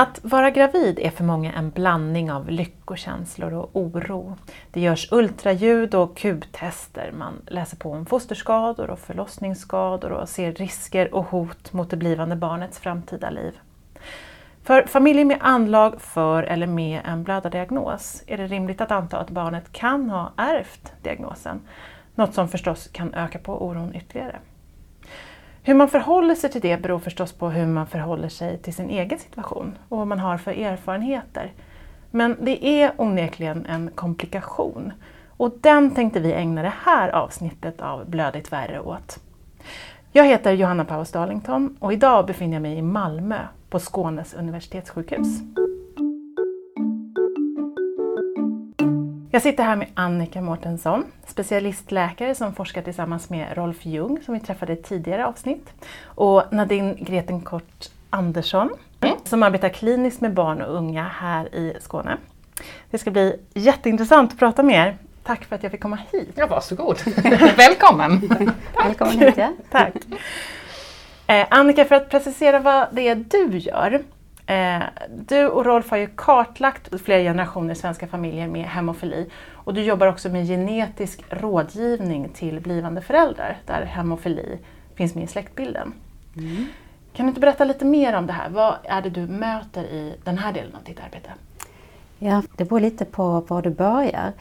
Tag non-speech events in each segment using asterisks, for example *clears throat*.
Att vara gravid är för många en blandning av lyckokänslor och oro. Det görs ultraljud och kubtester, man läser på om fosterskador och förlossningsskador och ser risker och hot mot det blivande barnets framtida liv. För familjer med anlag för eller med en blödardiagnos är det rimligt att anta att barnet kan ha ärvt diagnosen, något som förstås kan öka på oron ytterligare. Hur man förhåller sig till det beror förstås på hur man förhåller sig till sin egen situation och vad man har för erfarenheter. Men det är onekligen en komplikation och den tänkte vi ägna det här avsnittet av Blödigt värre åt. Jag heter Johanna Paus Darlington och idag befinner jag mig i Malmö på Skånes universitetssjukhus. Jag sitter här med Annika Mårtensson, specialistläkare som forskar tillsammans med Rolf Ljung som vi träffade i ett tidigare avsnitt och Nadine Gretenkort Andersson mm. som arbetar kliniskt med barn och unga här i Skåne. Det ska bli jätteintressant att prata med er. Tack för att jag fick komma hit. Ja, varsågod. *laughs* Välkommen. Välkommen hit. Ja. *laughs* Tack. Eh, Annika, för att precisera vad det är du gör Eh, du och Rolf har ju kartlagt flera generationer svenska familjer med hemofili och du jobbar också med genetisk rådgivning till blivande föräldrar där hemofili finns med i släktbilden. Mm. Kan du inte berätta lite mer om det här? Vad är det du möter i den här delen av ditt arbete? Ja, det beror lite på var du börjar.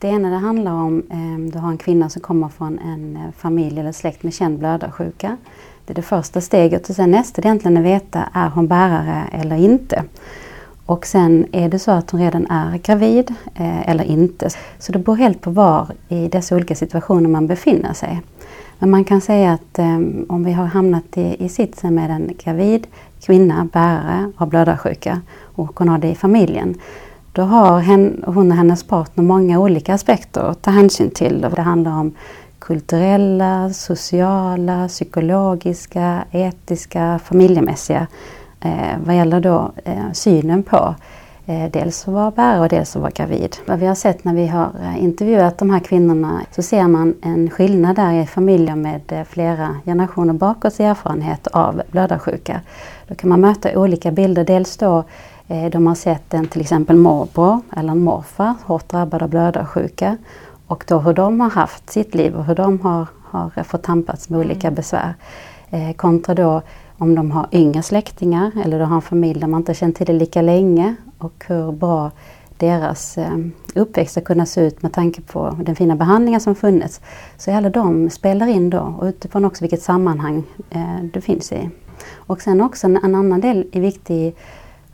Det ena det handlar om eh, du har en kvinna som kommer från en eh, familj eller släkt med känd blödarsjuka. Det är det första steget och sen nästa det är egentligen att veta, är hon bärare eller inte? Och sen är det så att hon redan är gravid eh, eller inte. Så det beror helt på var i dessa olika situationer man befinner sig. Men man kan säga att eh, om vi har hamnat i, i sitsen med en gravid kvinna, bärare av blödarsjuka och hon har det i familjen. Då har hen, hon och hennes partner många olika aspekter att ta hänsyn till. Det handlar om kulturella, sociala, psykologiska, etiska, familjemässiga eh, vad gäller då eh, synen på eh, dels att vara bärare och dels att vara gravid. Vad vi har sett när vi har eh, intervjuat de här kvinnorna så ser man en skillnad där i familjer med eh, flera generationer bakåt erfarenhet av blödarsjuka. Då kan man möta olika bilder. Dels då de har sett en till exempel morbror eller en morfar hårt drabbad av blödarsjuka och då hur de har haft sitt liv och hur de har, har fått tampats med olika mm. besvär. Eh, kontra då om de har yngre släktingar eller de har en familj där man inte känt till det lika länge och hur bra deras eh, uppväxt har kunnat se ut med tanke på den fina behandlingen som funnits. Så alla de spelar in då och utifrån också vilket sammanhang eh, du finns i. Och sen också en, en annan del är viktig,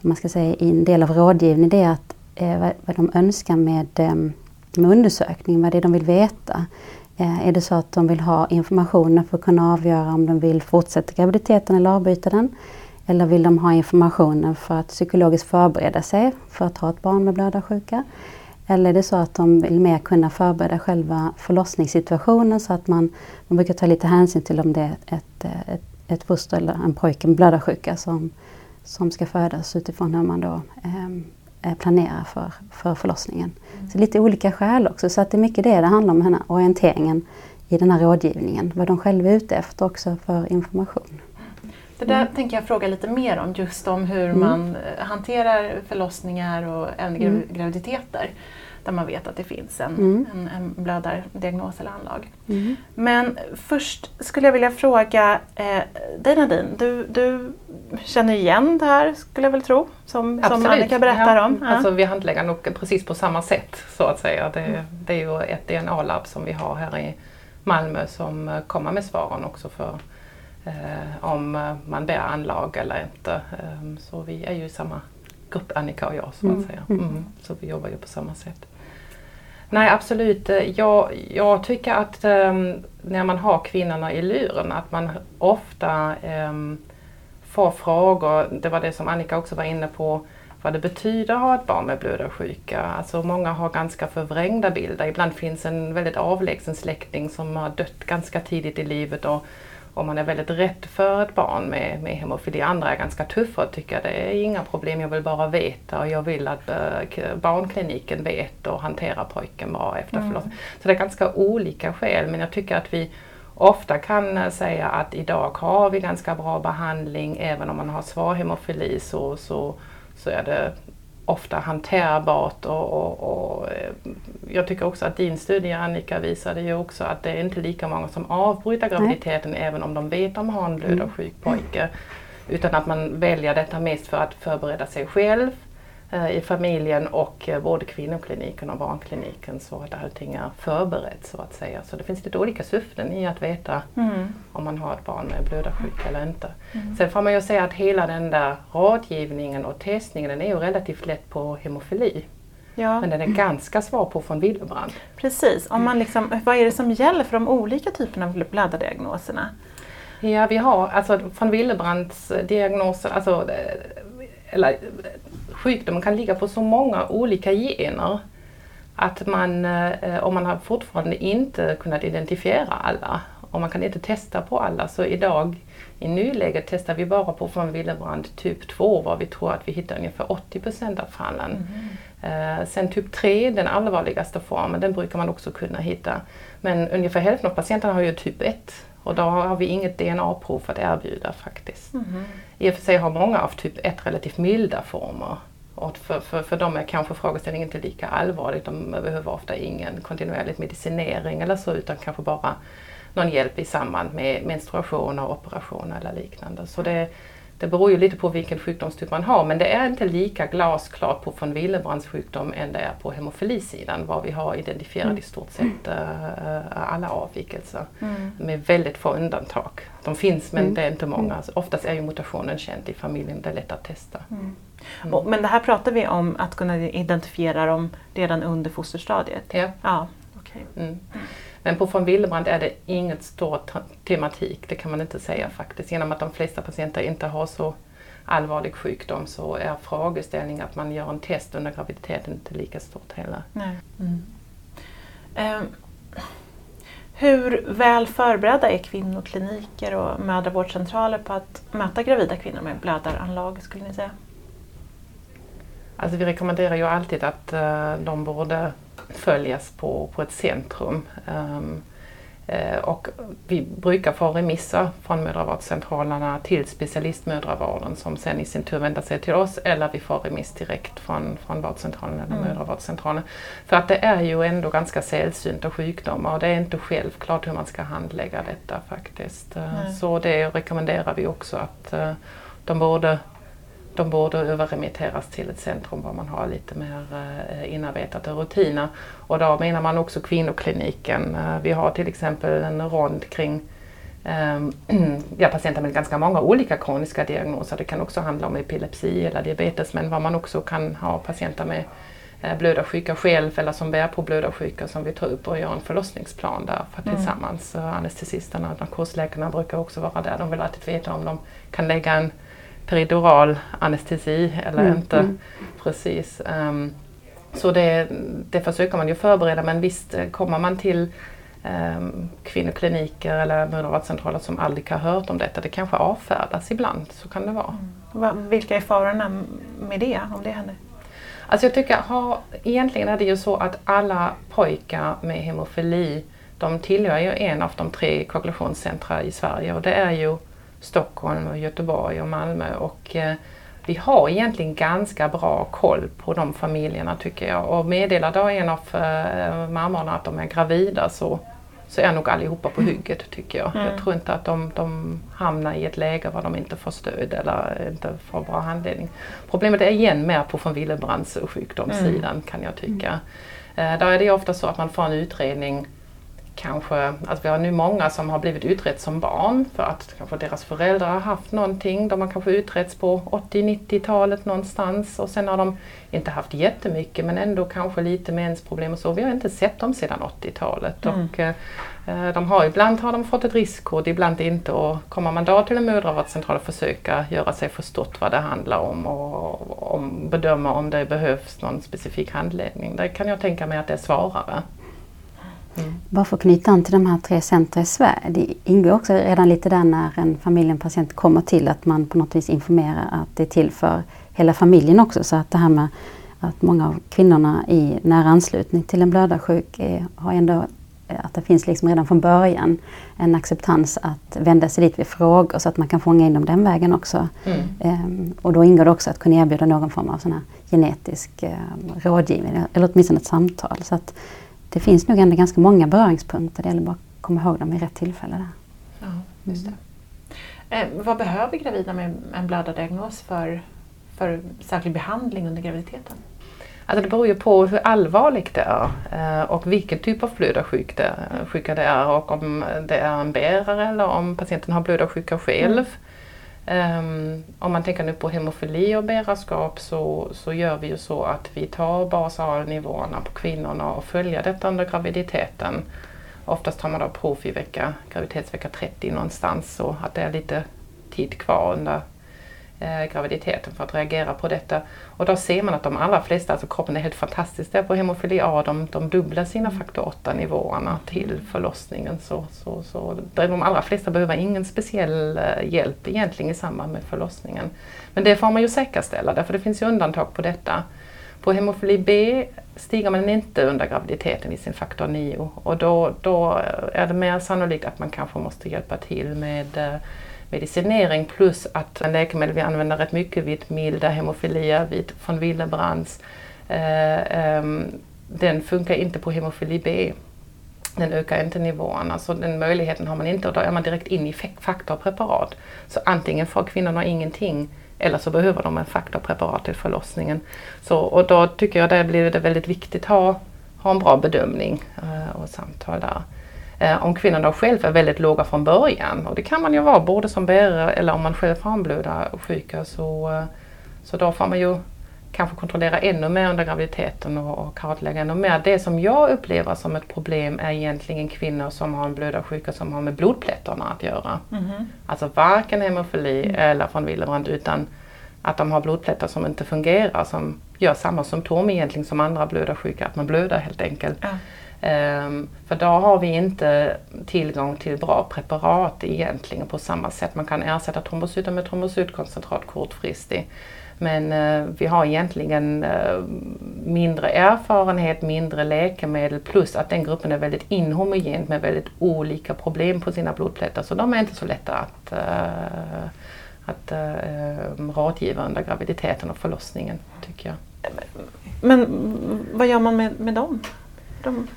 man ska säga, i en del av rådgivning, det är att eh, vad, vad de önskar med eh, med undersökningen, vad det är de vill veta. Eh, är det så att de vill ha informationen för att kunna avgöra om de vill fortsätta graviditeten eller avbryta den? Eller vill de ha informationen för att psykologiskt förbereda sig för att ha ett barn med blödarsjuka? Eller är det så att de vill mer kunna förbereda själva förlossningssituationen så att man, man brukar ta lite hänsyn till om det är ett, eh, ett, ett foster eller en pojke med blödarsjuka som, som ska födas utifrån hur man då eh, Eh, planera för, för förlossningen. Mm. Så lite olika skäl också, så att det är mycket det det handlar om, den här orienteringen i den här rådgivningen. Vad de själva är ute efter också för information. Det där mm. tänker jag fråga lite mer om, just om hur mm. man eh, hanterar förlossningar och även mm. graviditeter där man vet att det finns en, mm. en, en blödardiagnos eller anlag. Mm. Men först skulle jag vilja fråga eh, dig Nadine, du, du känner igen det här skulle jag väl tro, som, som Annika berättar ja. om? Ja. Alltså, vi handlägger nog precis på samma sätt så att säga. Det, mm. det är ju ett DNA-labb som vi har här i Malmö som eh, kommer med svaren också för eh, om eh, man bär anlag eller inte. Eh, så vi är ju i samma grupp Annika och jag så att mm. säga. Mm. Så vi jobbar ju på samma sätt. Nej absolut. Jag, jag tycker att um, när man har kvinnorna i luren att man ofta får frågor, det var det som Annika också var inne på, vad det betyder att ha ett barn med blödarsjuka. Alltså många har ganska förvrängda bilder. Ibland finns en väldigt avlägsen släkting som har dött ganska tidigt i livet och, om man är väldigt rädd för ett barn med, med hemofili. Andra är ganska tuffa och tycker det är inga problem, jag vill bara veta och jag vill att äh, barnkliniken vet och hanterar pojken bra efter mm. förlossningen. Så det är ganska olika skäl men jag tycker att vi ofta kan eh, säga att idag har vi ganska bra behandling även om man har svår hemofili så, så, så är det ofta hanterbart och, och, och, eh, jag tycker också att din studie Annika visade ju också att det är inte lika många som avbryter graviditeten Nej. även om de vet att de har en blödarsjuk mm. pojke. Utan att man väljer detta mest för att förbereda sig själv i familjen och eh, både kvinnokliniken och barnkliniken så att allting är förberett så att säga. Så det finns lite olika syften i att veta mm. om man har ett barn med blödarsjuka eller inte. Mm. Sen får man ju säga att hela den där rådgivningen och testningen den är ju relativt lätt på hemofili. Ja. Men den är ganska svår på von Willebrand. Precis, om man liksom, vad är det som gäller för de olika typerna av blödardiagnoserna? Ja, vi har alltså von Willebrands diagnoser, alltså, eh, eller sjukdomen kan ligga på så många olika gener att man, eh, om man har fortfarande inte kunnat identifiera alla och man kan inte testa på alla så idag i nuläget testar vi bara på von Willebrand typ 2 var vi tror att vi hittar ungefär 80 procent av fallen. Mm. Sen typ 3, den allvarligaste formen, den brukar man också kunna hitta. Men ungefär hälften av patienterna har ju typ 1 och då har vi inget DNA-prov att erbjuda faktiskt. Mm. I och för sig har många av typ 1 relativt milda former. Och för, för, för dem är kanske frågeställningen inte lika allvarlig. De behöver ofta ingen kontinuerlig medicinering eller så utan kanske bara någon hjälp i samband med menstruation och operation eller liknande. Så det, det beror ju lite på vilken sjukdomstyp man har men det är inte lika glasklart på von Willebrands sjukdom än det är på hemofilisidan var vi har identifierat mm. i stort sett uh, alla avvikelser mm. med väldigt få undantag. De finns men mm. det är inte många. Alltså, oftast är ju mutationen känd i familjen, det är lätt att testa. Mm. Mm. Men det här pratar vi om att kunna identifiera dem redan under fosterstadiet? Ja. ja okay. Mm. Men på von Willebrand är det inget stor tematik, det kan man inte säga faktiskt. Genom att de flesta patienter inte har så allvarlig sjukdom så är frågeställningen att man gör en test under graviditeten inte lika stort heller. Mm. Um, hur väl förberedda är kvinnokliniker och mödravårdscentraler på att möta gravida kvinnor med blödaranlag skulle ni säga? Alltså vi rekommenderar ju alltid att uh, de borde följas på, på ett centrum. Um, uh, och vi brukar få remisser från mödravårdscentralerna till specialistmödravården som sen i sin tur vänder sig till oss eller vi får remiss direkt från, från vårdcentralen eller mm. mödravårdscentralen. För att det är ju ändå ganska sällsynta sjukdomar och det är inte självklart hur man ska handlägga detta faktiskt. Mm. Så det rekommenderar vi också att de borde de borde överremitteras till ett centrum där man har lite mer eh, inarbetade rutiner. Och då menar man också kvinnokliniken. Eh, vi har till exempel en rond kring ehm, *clears throat* ja, patienter med ganska många olika kroniska diagnoser. Det kan också handla om epilepsi eller diabetes men vad man också kan ha patienter med eh, blödarsjuka själv eller som bär på blödarsjuka som vi tar upp och gör en förlossningsplan där för mm. tillsammans. Anestesisterna och narkosläkarna brukar också vara där. De vill alltid veta om de kan lägga en peridural anestesi eller mm. inte. Mm. Precis. Um, så det, det försöker man ju förbereda men visst kommer man till um, kvinnokliniker eller mödravårdscentraler som aldrig har hört om detta. Det kanske avfärdas ibland, så kan det vara. Mm. Vilka är farorna med det, om det händer? Alltså jag tycker, ha, egentligen är det ju så att alla pojkar med hemofili de tillhör ju en av de tre koagulationscentra i Sverige och det är ju Stockholm, och Göteborg och Malmö. Och, eh, vi har egentligen ganska bra koll på de familjerna tycker jag. Och meddelar då en av eh, mammorna att de är gravida så, så är nog allihopa på hygget tycker jag. Mm. Jag tror inte att de, de hamnar i ett läge var de inte får stöd eller inte får bra handledning. Problemet är igen mer på von Willebrands sjukdomssidan mm. kan jag tycka. Mm. Eh, där är det ofta så att man får en utredning kanske, alltså vi har nu många som har blivit utrett som barn för att kanske deras föräldrar har haft någonting. De har kanske utretts på 80-90-talet någonstans och sen har de inte haft jättemycket men ändå kanske lite mensproblem och så. Vi har inte sett dem sedan 80-talet. Mm. Och, eh, de har, ibland har de fått ett riskkod, ibland inte. Och kommer man då till en mödravårdscentral och försöka göra sig förstått vad det handlar om och, och bedöma om det behövs någon specifik handledning. Där kan jag tänka mig att det är svårare. Mm. bara för att knyta an till de här tre centra i Sverige. Det ingår också redan lite där när en familj, en patient kommer till att man på något vis informerar att det är till för hela familjen också. Så att det här med att många av kvinnorna i nära anslutning till en blödarsjuk är, har ändå att det finns liksom redan från början en acceptans att vända sig dit vid frågor så att man kan fånga in dem den vägen också. Mm. Ehm, och då ingår det också att kunna erbjuda någon form av sån här genetisk eh, rådgivning eller åtminstone ett samtal. Så att det finns nog ändå ganska många beröringspunkter. Det gäller bara att komma ihåg dem i rätt tillfälle. Där. Ja, just det. Eh, vad behöver gravida med en blödardiagnos för, för särskild behandling under graviditeten? Alltså det beror ju på hur allvarligt det är eh, och vilken typ av blödarsjuka det är och om det är en bärare eller om patienten har blödarsjuka själv. Um, om man tänker nu på hemofili och bärarskap så, så gör vi ju så att vi tar basal-nivåerna på kvinnorna och följer detta under graviditeten. Oftast tar man då prov i vecka, graviditetsvecka 30 någonstans så att det är lite tid kvar under eh, graviditeten för att reagera på detta. Och då ser man att de allra flesta, alltså kroppen är helt fantastisk där på hemofili A, de, de dubblar sina faktor 8 nivåerna till förlossningen. Så, så, så de allra flesta behöver ingen speciell eh, hjälp egentligen i samband med förlossningen. Men det får man ju säkerställa därför det finns ju undantag på detta. På hemofili B stiger man inte under graviditeten i sin faktor 9 och då, då är det mer sannolikt att man kanske måste hjälpa till med eh, medicinering plus att läkemedel vi använder rätt mycket vid milda hemofilier, vid von Willebrands, eh, eh, den funkar inte på hemofili B. Den ökar inte nivåerna så den möjligheten har man inte och då är man direkt in i faktorpreparat. Så antingen får kvinnorna ingenting eller så behöver de en faktorpreparat till förlossningen. Så, och då tycker jag det blir det väldigt viktigt att ha, ha en bra bedömning eh, och samtal där. Eh, om kvinnan då själv är väldigt låga från början och det kan man ju vara både som bärare eller om man själv har en blödarsjuka så, eh, så då får man ju kanske kontrollera ännu mer under graviditeten och, och kartlägga ännu mer. Det som jag upplever som ett problem är egentligen kvinnor som har en blödarsjuka som har med blodplättarna att göra. Mm. Alltså varken hemofili mm. eller von Willebrand utan att de har blodplättar som inte fungerar som gör samma symptom egentligen som andra blödarsjuka, att man blöder helt enkelt. Ja. Um, för då har vi inte tillgång till bra preparat egentligen på samma sätt. Man kan ersätta trombocyter med trombocytkoncentrat kortfristigt. Men uh, vi har egentligen uh, mindre erfarenhet, mindre läkemedel plus att den gruppen är väldigt inhomogen med väldigt olika problem på sina blodplättar. Så de är inte så lätta att, uh, att uh, rådgiva under graviditeten och förlossningen tycker jag. Men vad gör man med, med dem? De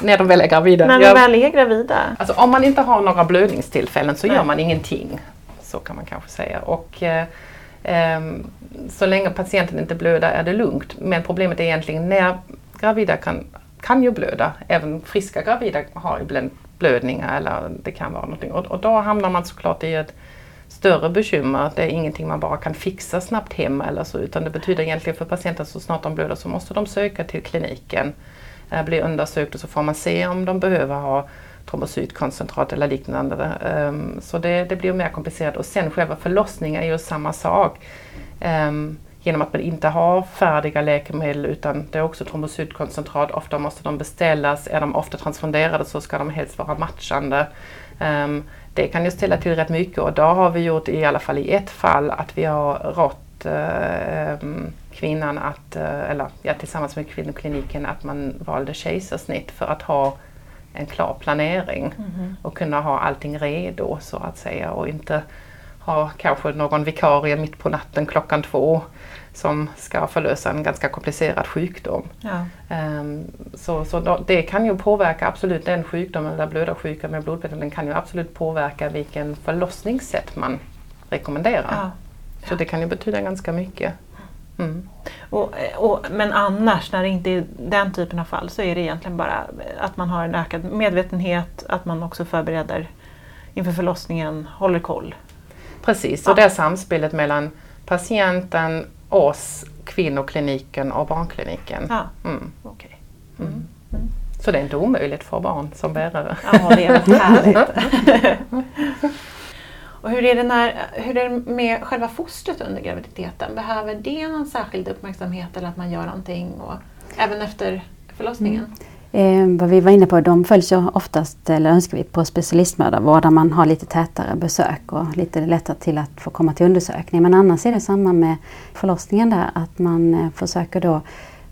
när de väl är gravida. När de jag, väl är gravida? Alltså, om man inte har några blödningstillfällen så Nej. gör man ingenting. Så kan man kanske säga. Och, eh, eh, så länge patienten inte blöder är det lugnt. Men problemet är egentligen när gravida kan, kan ju blöda. Även friska gravida har ibland blödningar eller det kan vara någonting. Och, och då hamnar man såklart i ett större bekymmer. Det är ingenting man bara kan fixa snabbt hemma eller så utan det betyder egentligen för patienten så snart de blöder så måste de söka till kliniken Eh, blir undersökt och så får man se om de behöver ha trombocytkoncentrat eller liknande. Um, så det, det, blir mer komplicerat och sen själva förlossningen är ju samma sak. Um, genom att man inte har färdiga läkemedel utan det är också trombocytkoncentrat. Ofta måste de beställas. Är de ofta transfunderade så ska de helst vara matchande. Um, det kan ju ställa till rätt mycket och då har vi gjort i alla fall i ett fall att vi har rått uh, kvinnan att, eh, eller ja, tillsammans med kvinnokliniken att man valde kejsarsnitt för att ha en klar planering mm. och kunna ha allting redo så att säga och inte ha kanske någon vikarie mitt på natten klockan två som ska förlösa en ganska komplicerad sjukdom. Ja. Um, så så det kan ju påverka absolut den sjukdomen, eller blödarsjuka med blodplättar, den kan ju absolut påverka vilken förlossningssätt man rekommenderar. Ja. Så det kan ju betyda ganska mycket. Mm. Och, och, men annars, när det inte är den typen av fall, så är det egentligen bara att man har en ökad medvetenhet, att man också förbereder inför förlossningen, håller koll. Precis, och ja. det är samspelet mellan patienten, oss, kvinnokliniken och barnkliniken. Ja. Mm. Okay. Mm. mm. Så det är inte omöjligt för barn som bärare. Ja, det är väldigt *laughs* härligt. Och hur är, det när, hur är det med själva fostret under graviditeten? Behöver det någon särskild uppmärksamhet eller att man gör någonting och, även efter förlossningen? Mm. Eh, vad vi var inne på, de följs ju oftast, eller önskar vi, på specialistmödravård där man har lite tätare besök och lite lättare till att få komma till undersökning. Men annars är det samma med förlossningen där, att man eh, försöker då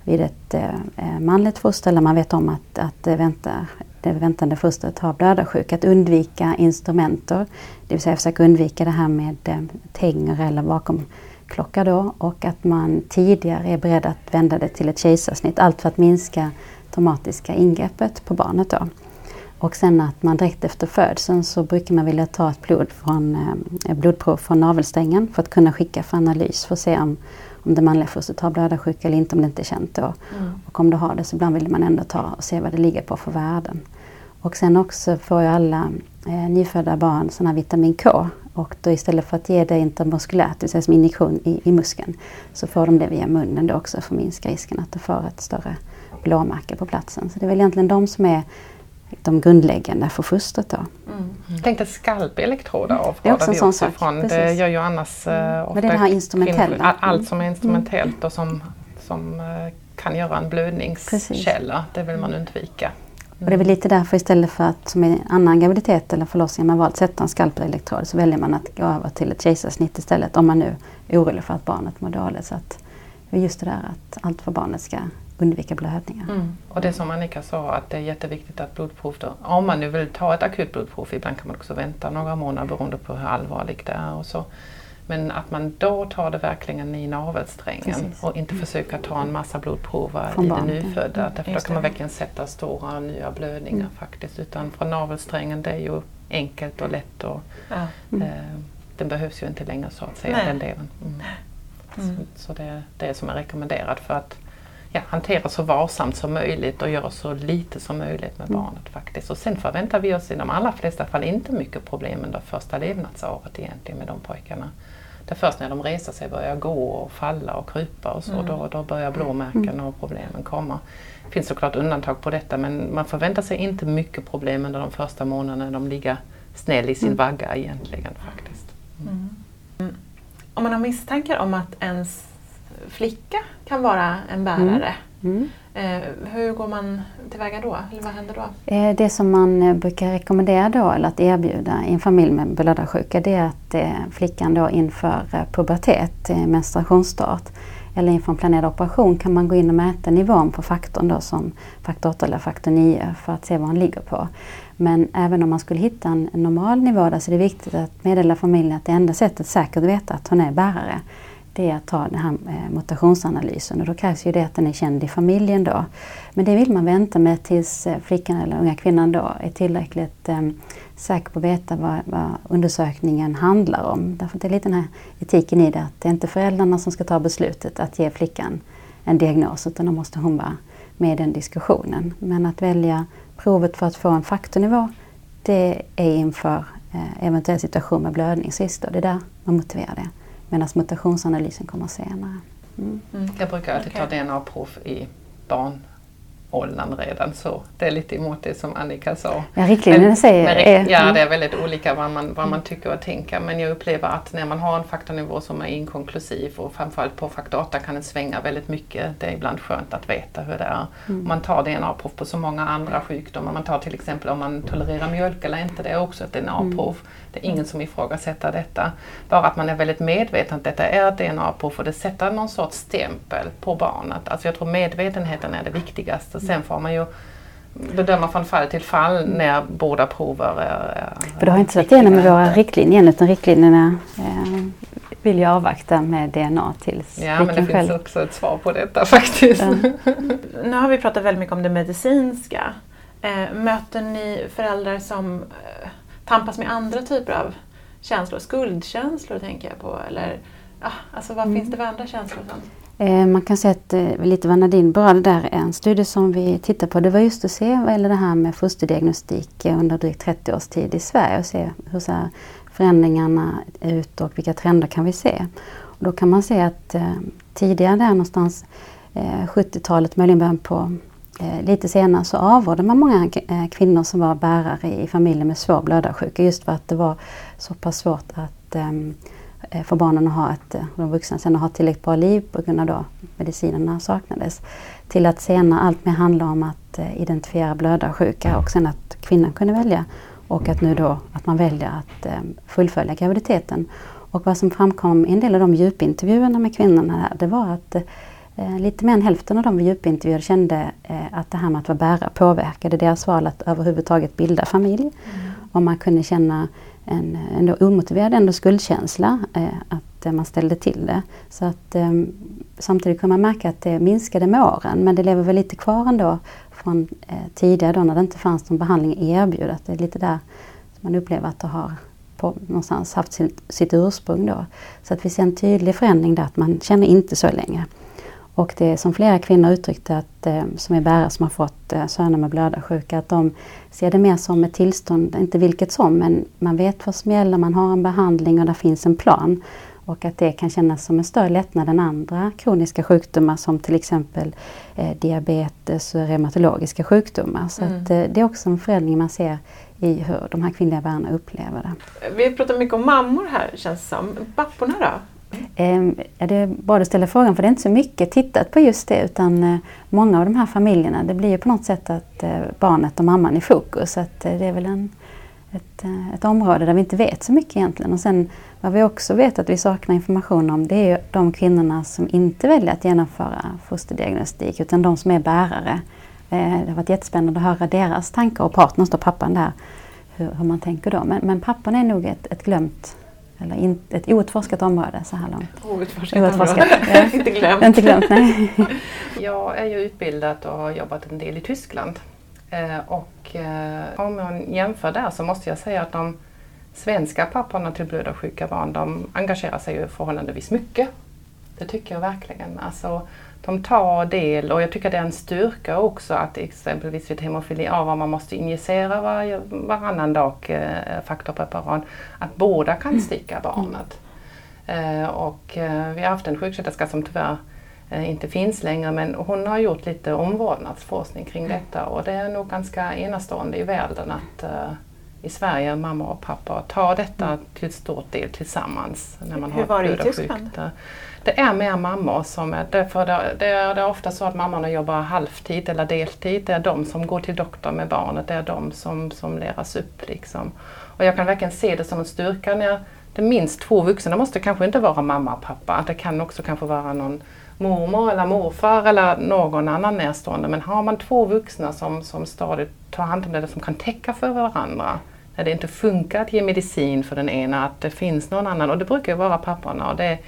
vid ett eh, eh manligt foster, eller man vet om att, att det, väntar, det väntande fostret har blödarsjuka, att undvika instrumenter. Det vill säga försöka undvika det här med eh, tänger eller vakuumklocka då och att man tidigare är beredd att vända det till ett kejsarsnitt. Allt för att minska traumatiska ingreppet på barnet. Då. Och sen att man direkt efter födseln så brukar man vilja ta ett blod från, eh, blodprov från navelsträngen för att kunna skicka för analys för att se om, om det manliga fostret har blödarsjuka eller inte om det inte är känt då. Mm. Och om det har det så ibland vill man ändå ta och se vad det ligger på för värden. Och sen också får ju alla eh, nyfödda barn sån här vitamin K. Och då istället för att ge det intramuskulärt, det vill säga som injektion i, i muskeln, så får de det via munnen då också för att minska risken att de får ett större blåmärke på platsen. Så det är väl egentligen de som är de grundläggande för fostret. Då. Mm. Jag tänkte skalpelektroder avråder vi också ifrån. Det gör ju annars mm. ofta Men det här instrumentella. allt som är instrumentellt mm. och som, som uh, kan göra en blödningskälla, det vill man undvika. Och det är väl lite därför istället för att som i annan graviditet eller förlossning man valt att sätta en skalpelektrod så väljer man att gå över till ett kejsarsnitt istället om man nu är orolig för att barnet mår dåligt. Så att just det där att allt för barnet ska undvika blödningar. Mm. Och det som Annika sa att det är jätteviktigt att blodprov, då, om man nu vill ta ett akut blodprov, ibland kan man också vänta några månader beroende på hur allvarligt det är och så. Men att man då tar det verkligen i navelsträngen Precis. och inte mm. försöka ta en massa blodprover i det nyfödda. Mm. Därför då kan man verkligen sätta stora nya blödningar mm. faktiskt. Utan från navelsträngen det är ju enkelt och lätt och ja. mm. eh, den behövs ju inte längre så att säga, Nej. den delen. Mm. Så, så det är det som är rekommenderat för att ja, hantera så varsamt som möjligt och göra så lite som möjligt med mm. barnet faktiskt. Och sen förväntar vi oss i de allra flesta fall inte mycket problem under första levnadsåret egentligen med de pojkarna. Det är först när de reser sig, börjar gå och falla och krypa och så, mm. då, då börjar blåmärken mm. och problemen komma. Det finns såklart undantag på detta men man förväntar sig inte mycket problem under de första månaderna när de ligger snäll i sin mm. vagga egentligen faktiskt. Mm. mm. Om man har misstankar om att ens flicka kan vara en bärare. Mm. Mm. hur går man tillväga då? Eller vad händer då? Eh, det som man eh, brukar rekommendera då, eller att erbjuda i en familj med blödarsjuka, det är att flickan då inför pubertet, menstruationsstart, eller inför en planerad operation kan man gå in och mäta nivån på faktorn då som faktor 8 eller faktor 9 för att se vad hon ligger på. Men även om man skulle hitta en normal nivå där så är det viktigt att meddela familjen att det enda sättet säkert att veta att hon är bärare det är att ta den här eh, mutationsanalysen och då krävs ju det att den är känd i familjen då. Men det vill man vänta med tills eh, flickan eller unga kvinnan då är tillräckligt eh, säker på att veta vad, vad, undersökningen handlar om. Därför att det är lite den här etiken i det att det är inte föräldrarna som ska ta beslutet att ge flickan en diagnos utan då måste hon vara med i den diskussionen. Men att välja provet för att få en faktornivå det är inför eh, eventuell situation med blödning sist och det är där man motiverar det. Medan mutationsanalysen kommer senare. Mm. Mm. Jag brukar alltid okay. ta DNA-prov i barn åldern redan så. Det är lite emot det som Annika sa. Ja, riktlinjerna säger är, Ja, det är väldigt olika vad man, vad man tycker och tänker. Men jag upplever att när man har en faktornivå som är inkonklusiv och framförallt på faktor 8 kan den svänga väldigt mycket. Det är ibland skönt att veta hur det är. Mm. Man tar DNA-prov på så många andra sjukdomar. Man tar till exempel om man tolererar mjölk eller inte. Det är också ett DNA-prov. Mm. Det är ingen som ifrågasätter detta. Bara att man är väldigt medveten att detta är ett DNA-prov och det sätter någon sorts stämpel på barnet. Alltså jag tror medvetenheten är det viktigaste. Sen får man ju bedöma från fall till fall när båda prover är För det har inte slagit igenom med våra riktlinjer utan riktlinjerna eh, vill jag avvakta med DNA tills Ja men det finns också ett svar på detta *laughs* faktiskt. Ja. nu har vi pratat väldigt mycket om det medicinska. Eh, möter ni föräldrar som eh, tampas med andra typer av känslor? Skuldkänslor tänker jag på eller ah, alltså vad mm. finns det för andra känslor? Som? Eh, man kan säga att eh, lite vad Nadine berörde där, en studie som vi tittar på det var just att se vad gäller det här med fosterdiagnostik eh, under drygt 30 års tid i Sverige och se hur ser förändringarna ut och vilka trender kan vi se. Och då kan man se att eh, tidigare där någonstans 70-talet, möjligen början på lite senare så avrådde man många kvinnor som var bärare i familjer med svår blödarsjuka just för att det var så pass svårt att ehm, för barnen att ha ett, eh, de vuxna sen att ha tillräckligt bra liv på grund av då medicinerna saknades. till att senare allt mer handla om att eh, identifiera blödarsjuka och sen att kvinnan kunde välja och att nu då att man väljer att eh, fullfölja graviditeten. Och vad som framkom i en del av de djupintervjuerna med kvinnorna här, det var att eh, lite mer än hälften av de vi djupintervjuade kände eh, att det här med att vara bärare påverkade deras val att överhuvudtaget bilda familj. Mm. Och man kunde känna en ändå omotiverad ändå skuldkänsla eh, att eh, man ställde till det. Så att, eh, samtidigt kunde man märka att det minskade med åren men det lever väl lite kvar ändå från eh, tidigare då när det inte fanns någon behandling erbjuden. Det är lite där man upplever att det har på, någonstans haft sitt, sitt ursprung då. Så att vi ser en tydlig förändring där att man känner inte så länge. Och det är som flera kvinnor uttryckte att, eh, som är bärare som har fått eh, söner med blödarsjuka, att de ser det mer som ett tillstånd, inte vilket som, men man vet vad som gäller, man har en behandling och där finns en plan. Och att det kan kännas som en större lättnad än andra kroniska sjukdomar som till exempel eh, diabetes och reumatologiska sjukdomar. Så mm. att, eh, det är också en förändring man ser i hur de här kvinnliga bärarna upplever det. Vi pratar mycket om mammor här känns det som. Papporna då? Ehm, ja, det är bra att du ställer frågan för det är inte så mycket tittat på just det utan eh, många av de här familjerna det blir ju på något sätt att eh, barnet och mamman är i fokus. Så att, eh, det är väl en, ett, ett område där vi inte vet så mycket egentligen. Och sen vad vi också vet att vi saknar information om det är ju de kvinnorna som inte väljer att genomföra fosterdiagnostik utan de som är bärare. Det har varit jättespännande att höra deras tankar och partners, då pappan där, hur, hur man tänker då. Men, men pappan är nog ett, ett glömt eller in, ett outforskat område så här långt. Outforskat, outforskat ja. *laughs* inte glömt. inte glömt nej. *laughs* Jag är ju utbildad och har jobbat en del i Tyskland. Eh, och eh, om man jämför där så måste jag säga att de svenska papporna till blödarsjuka barn de engagerar sig ju förhållandevis mycket. Det tycker jag verkligen. Alltså, de tar del och jag tycker det är en styrka också att exempelvis vid hemofili A var man måste injicera var, varannan dag eh, faktorpreparat, att båda kan sticka barnet. Eh, och eh, vi har haft en sjuksköterska som tyvärr eh, inte finns längre men hon har gjort lite omvårdnadsforskning kring detta och det är nog ganska enastående i världen att eh, i Sverige, mamma och pappa, tar detta mm. till stor del tillsammans. När man Hur har var det i Tyskland? Det är mer mammor som är, därför det, det, är, det är ofta så att mammorna jobbar halvtid eller deltid. Det är de som går till doktorn med barnet, det är de som, som läras upp. Liksom. Och jag kan verkligen se det som en styrka när det är minst två vuxna, det måste kanske inte vara mamma och pappa, det kan också kanske vara någon mormor eller morfar eller någon annan närstående. Men har man två vuxna som, som stadigt tar hand om det, som kan täcka för varandra, när det inte funkar att ge medicin för den ena, att det finns någon annan. Och det brukar ju vara papporna. Och det,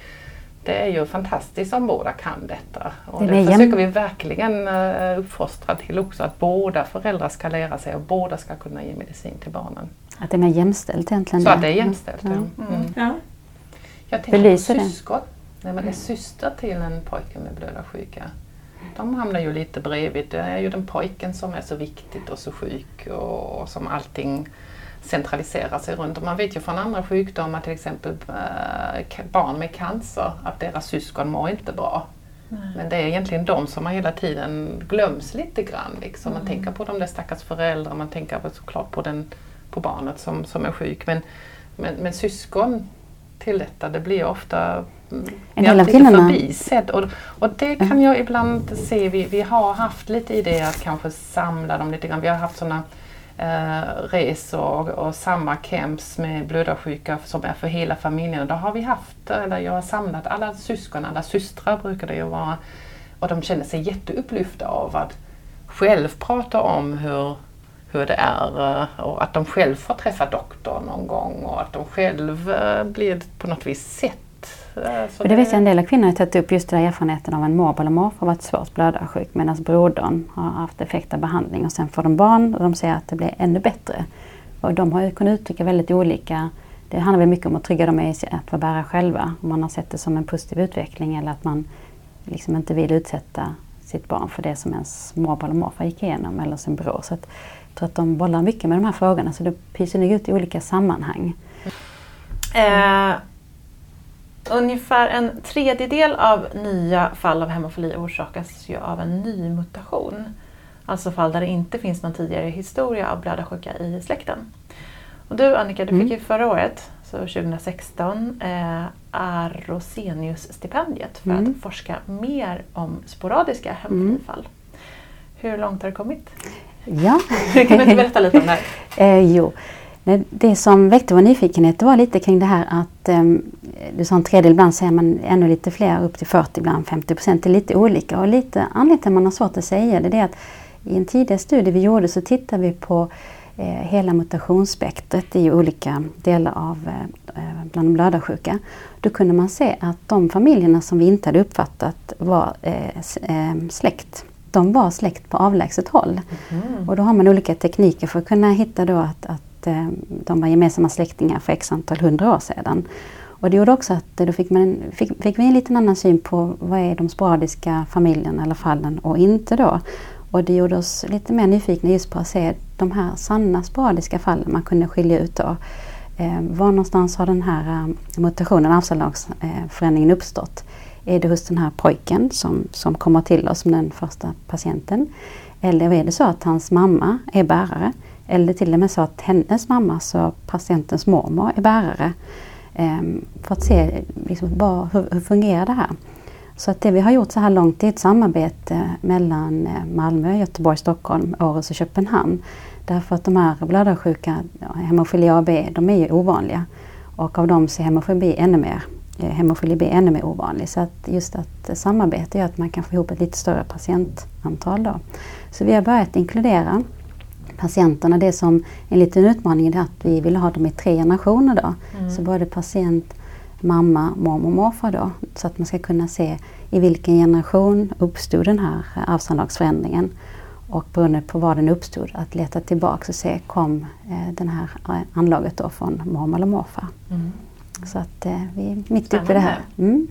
det är ju fantastiskt om båda kan detta. Och det, det försöker vi verkligen uh, uppfostra till också, att båda föräldrar ska lära sig och båda ska kunna ge medicin till barnen. Att det är mer jämställt egentligen? Så att det är jämställt, ja. Mm. Mm. ja. Jag tänker på syskon. När man är syster till en pojke med blödarsjuka. De hamnar ju lite bredvid. Det är ju den pojken som är så viktigt och så sjuk och som allting centralisera sig runt. Och man vet ju från andra sjukdomar, till exempel äh, barn med cancer, att deras syskon mår inte bra. Nej. Men det är egentligen de som hela tiden glöms lite grann. Liksom. Man mm. tänker på de där stackars föräldrar, man tänker såklart på, den, på barnet som, som är sjuk. Men, men, men syskon till detta, det blir ofta en del av kvinnorna. förbisedd. Och, och det kan jag ibland se, vi, vi har haft lite idé att kanske samla dem lite grann. Vi har haft sådana eh, resor och samma camps med blödarsjuka som är för hela familjen. Då har vi haft, eller jag har samlat alla syskon, alla systrar brukar det ju vara. Och de känner sig jätteupplyfta av att själv prata om hur, hur det är eh, och att de själv får träffa doktorn någon gång och att de själv eh, blir på något vis sett för det, det vet jag en del av kvinnor har tagit upp just den erfarenheten av en morbror eller morfar varit svårt blödarsjuk medan brodern har haft effekt av behandling och sen får de barn och de ser att det blir ännu bättre. Och de har ju kunnat uttrycka väldigt olika det handlar väl mycket om att trygga dem i att vara bärare själva. Om man har sett det som en positiv utveckling eller att man liksom inte vill utsätta sitt barn för det som ens morbror eller morfar gick igenom eller sin bror. Så att, jag tror att de bollar mycket med de här frågorna så det pyser nog ut i olika sammanhang. Eh, Ungefär en tredjedel av nya fall av hemofili orsakas ju av en ny mutation. Alltså fall där det inte finns någon tidigare historia av blödarsjuka i släkten. Och du Annika, du fick mm. ju förra året, så 2016, eh, Arrhenius-stipendiet för mm. att forska mer om sporadiska hemofilifall. Mm. Hur långt har det kommit? Ja. *laughs* kan du inte berätta lite om det här? *laughs* eh, jo. Det som väckte vår nyfikenhet var lite kring det här att um, du sa en tredjedel, ibland säger man ännu lite fler, upp till 40, ibland 50 procent. Det är lite olika och lite anledningen till att man har svårt att säga det, det är att i en tidigare studie vi gjorde så tittade vi på eh, hela mutationsspektret i olika delar av eh, bland de blödarsjuka. Då kunde man se att de familjerna som vi inte hade uppfattat var eh, eh släkt de var släkt på avlägset håll. Mm. Och då har man olika tekniker för att kunna hitta då att, att Eh, de var gemensamma släktingar för x antal hundra år sedan. Och det gjorde också att eh, då fick, man, fick, fick vi en liten annan syn på vad är de sporadiska familjerna eller fallen och inte då. Och det gjorde oss lite mer nyfikna just på att se de här sanna sporadiska fallen man kunde skilja ut då. Eh, var någonstans har den här eh, mutationen, arvsanlagsförändringen uppstått? Är det hos den här pojken som, som kommer till oss som den första patienten? Eller är det så att hans mamma är bärare? Eller till och med så att hennes mamma, så patientens mormor, är bärare? Ehm, för att se liksom, bara, hur, hur fungerar det här? Så att det vi har gjort så här långt är ett samarbete mellan eh, Malmö, Göteborg, Stockholm, Århus och Köpenhamn. Därför att de här blödarsjuka, hemofili A och B, de är ju ovanliga. Och av dem så är hemofili B ännu mer eh, hemofili B ännu mer ovanlig. Så att just att samarbete gör att man kan få ihop ett lite större patientantal. Då. Så vi har börjat inkludera patienterna. Det som en liten utmaning är att vi vill ha dem i tre generationer. Då. Mm. Så både patient, mamma, mormor och morfar. Då, så att man ska kunna se i vilken generation uppstod den här arvsanlagsförändringen. Och beroende på var den uppstod, att leta tillbaka och se kom eh, det här anlaget då från mormor eller morfar. Mm. Så att eh, vi är mitt uppe i det här. Mm.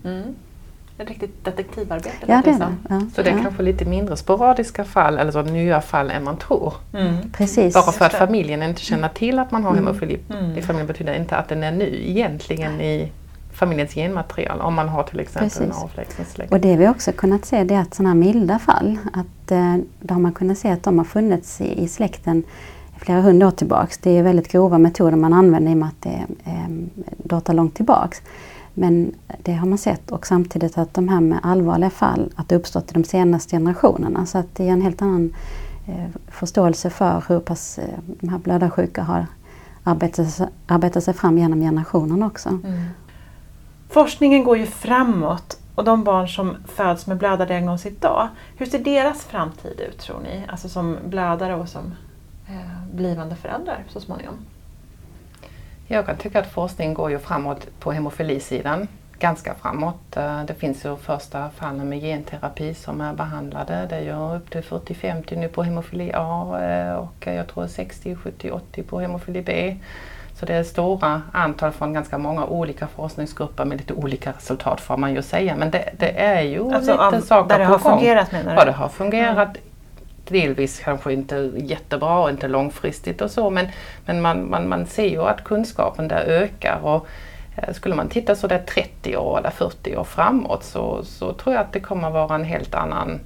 Ett riktigt detektivarbete. Ja, det är det. Ja, så det är ja. kanske lite mindre sporadiska fall, eller så nya fall än man tror. Mm. Precis. Bara för att familjen inte känner till att man har mm. hemofili mm. i familjen betyder inte att den är ny egentligen i familjens genmaterial om man har till exempel Precis. en avlägsen släkt. Och det vi också kunnat se det är att sådana här milda fall, att eh, då har man kunnat se att de har funnits i, i släkten flera hundra år tillbaks. Det är väldigt grova metoder man använder i och med att det är eh, data långt tillbaks. Men det har man sett och samtidigt att de här med allvarliga fall att det uppstått i de senaste generationerna. Så att det är en helt annan eh, förståelse för hur pass eh, de här blödarsjuka har arbetat, arbetat sig fram genom generationerna också. Mm. Forskningen går ju framåt och de barn som föds med blödardiagnos idag, hur ser deras framtid ut tror ni? Alltså som blödare och som eh, blivande föräldrar så småningom? Jag kan tycka att forskningen går ju framåt på hemofilisidan, ganska framåt. Eh, det finns ju första fallen med genterapi som är behandlade. Det är ju upp till 40-50 nu på hemofili A eh, och jag tror 60, 70, 80 på hemofili B. Så det är stora antal från ganska många olika forskningsgrupper med lite olika resultat får man ju säga. Men det, det är ju alltså lite av, saker där det har fungerat menar du? Ja, det har fungerat. Delvis kanske inte jättebra och inte långfristigt och så men, men man, man, man ser ju att kunskapen där ökar. Och, eh, Skulle man titta så där 30 år eller 40 år framåt så, så tror jag att det kommer vara en helt annan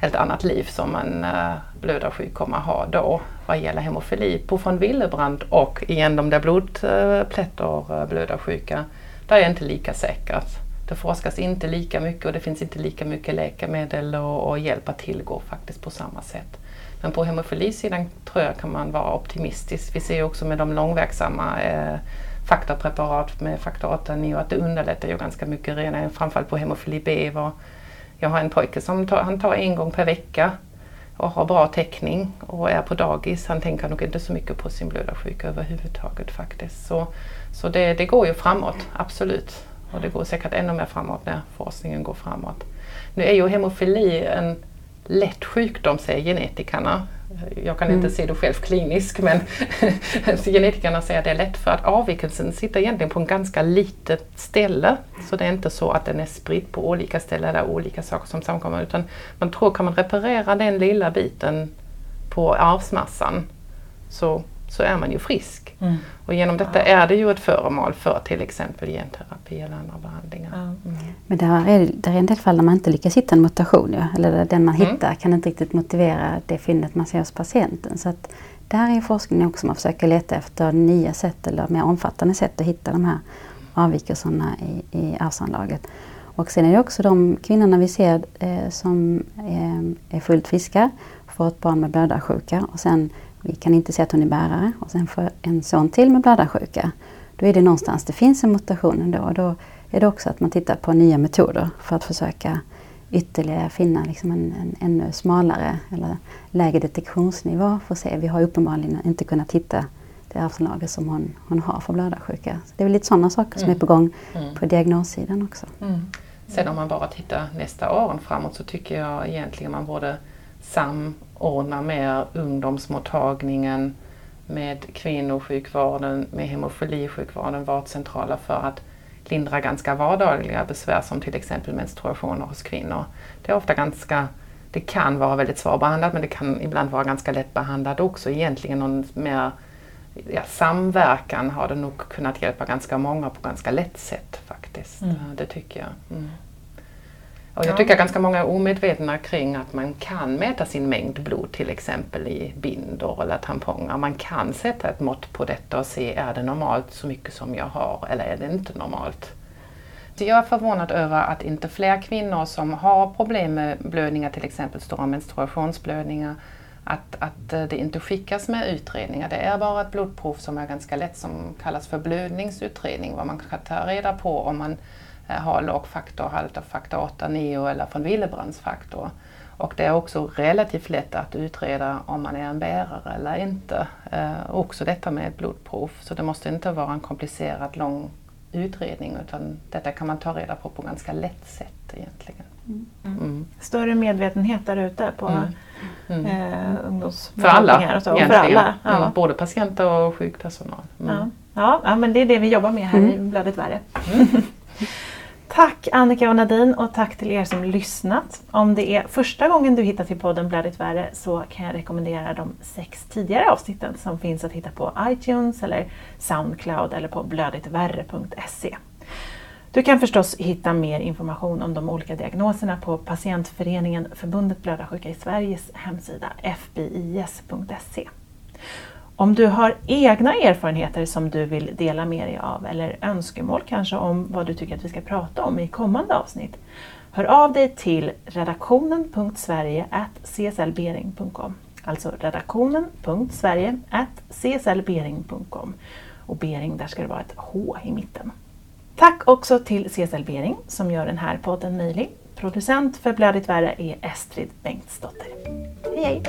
helt annat liv som en eh, blödarsjuk kommer ha då vad gäller hemofili. På von Willebrand och igen de där blodplättor blödarsjuka, där är jag inte lika säker. Det forskas inte lika mycket och det finns inte lika mycket läkemedel och, och hjälp att tillgå faktiskt på samma sätt. Men på hemofilisidan tror jag kan man vara optimistisk. Vi ser också med de långverksamma eh, faktorpreparat med faktor 8 9 att det underlättar ju ganska mycket redan framförallt på hemofili B. Var, jag har en pojke som tar, han tar en gång per vecka och har bra täckning och är på dagis. Han tänker nog inte så mycket på sin blödarsjuka överhuvudtaget faktiskt. Så, så det, det går ju framåt, absolut. Och det går säkert ännu mer framåt när forskningen går framåt. Nu är ju hemofili en lätt sjukdom säger genetikerna. Jag kan mm. inte se det själv kliniskt men *laughs* genetikerna säger att det är lätt för att avvikelsen sitter egentligen på en ganska litet ställe. Så det är inte så att den är spridd på olika ställen där olika saker som samkommer utan man tror kan man reparera den lilla biten på arvsmassan så så är man ju frisk. Mm. Och genom detta är det ju ett föremål för till exempel genterapi eller andra behandlingar. Mm. Men där är, där är en del fall där man inte lyckas hitta en mutation, ja. eller den man mm. hittar kan inte riktigt motivera det fyndet man ser hos patienten. Så att där är forskningen också man försöker leta efter nya sätt eller mer omfattande sätt att hitta de här avvikelserna i, i arvsanlaget. Och sen är det också de kvinnorna vi ser eh, som eh, är fullt friska, får ett barn med blödarsjuka och sen vi kan inte se att hon är bärare och sen får en son till med blödarsjuka. Då är det någonstans det finns en mutation ändå och då är det också att man tittar på nya metoder för att försöka ytterligare finna liksom en, en ännu smalare eller lägre detektionsnivå för att se. Vi har uppenbarligen inte kunnat hitta det arvsanlager som hon, hon har för blödarsjuka. Så det är väl lite sådana saker som mm. är på gång mm. på diagnossidan också. Mm. Sen om man bara tittar nästa åren framåt så tycker jag egentligen man borde samordna mer ungdomsmottagningen med kvinnosjukvården, med hemofilisjukvården, vårdcentraler för att lindra ganska vardagliga besvär som till exempel menstruationer hos kvinnor. Det är ofta ganska det kan vara väldigt svårbehandlat men det kan ibland vara ganska lättbehandlat också. Egentligen någon mer ja, samverkan har det nog kunnat hjälpa ganska många på ganska lätt sätt faktiskt. Mm. Det tycker jag. Mm. Och jag tycker ganska många är omedvetna kring att man kan mäta sin mängd blod till exempel i bindor eller tamponger. Man kan sätta ett mått på detta och se är det normalt så mycket som jag har eller är det inte normalt. Så jag är förvånad över att inte fler kvinnor som har problem med blödningar, till exempel stora menstruationsblödningar, att, att det inte skickas med utredningar. Det är bara ett blodprov som är ganska lätt som kallas för blödningsutredning, vad man kan ta reda på om man eh, har låg faktorhalt av faktor 8, 9 eller von Willebrands faktor. Och det är också relativt lätt att utreda om man är en bärare eller inte. Eh, också detta med ett blodprov, så det måste inte vara en komplicerad lång utredning utan detta kan man ta reda på på ganska lätt sätt egentligen. Mm. Mm. Större medvetenhet där ute på mm. Mm. Eh, För alla och så. För alla ja. Mm, både patienter och sjukpersonal. Mm. Ja. Ja, ja, men det är det vi jobbar med här i Blödigt värre. *laughs* Tack Annika och Nadine och tack till er som lyssnat. Om det är första gången du hittar till podden Blödigt värre så kan jag rekommendera de sex tidigare avsnitten som finns att hitta på iTunes eller Soundcloud eller på blödigtvärre.se. Du kan förstås hitta mer information om de olika diagnoserna på Patientföreningen Förbundet Blödarsjuka i Sveriges hemsida fbis.se. Om du har egna erfarenheter som du vill dela med dig av eller önskemål kanske om vad du tycker att vi ska prata om i kommande avsnitt, hör av dig till redaktionen.sverige.cslbering.com Alltså redaktionen.sverige.cslbering.com och Bering, där ska det vara ett H i mitten. Tack också till CSL Bering som gör den här podden möjlig. Producent för Blödigt värre är Estrid Bengtsdotter. Hej hej!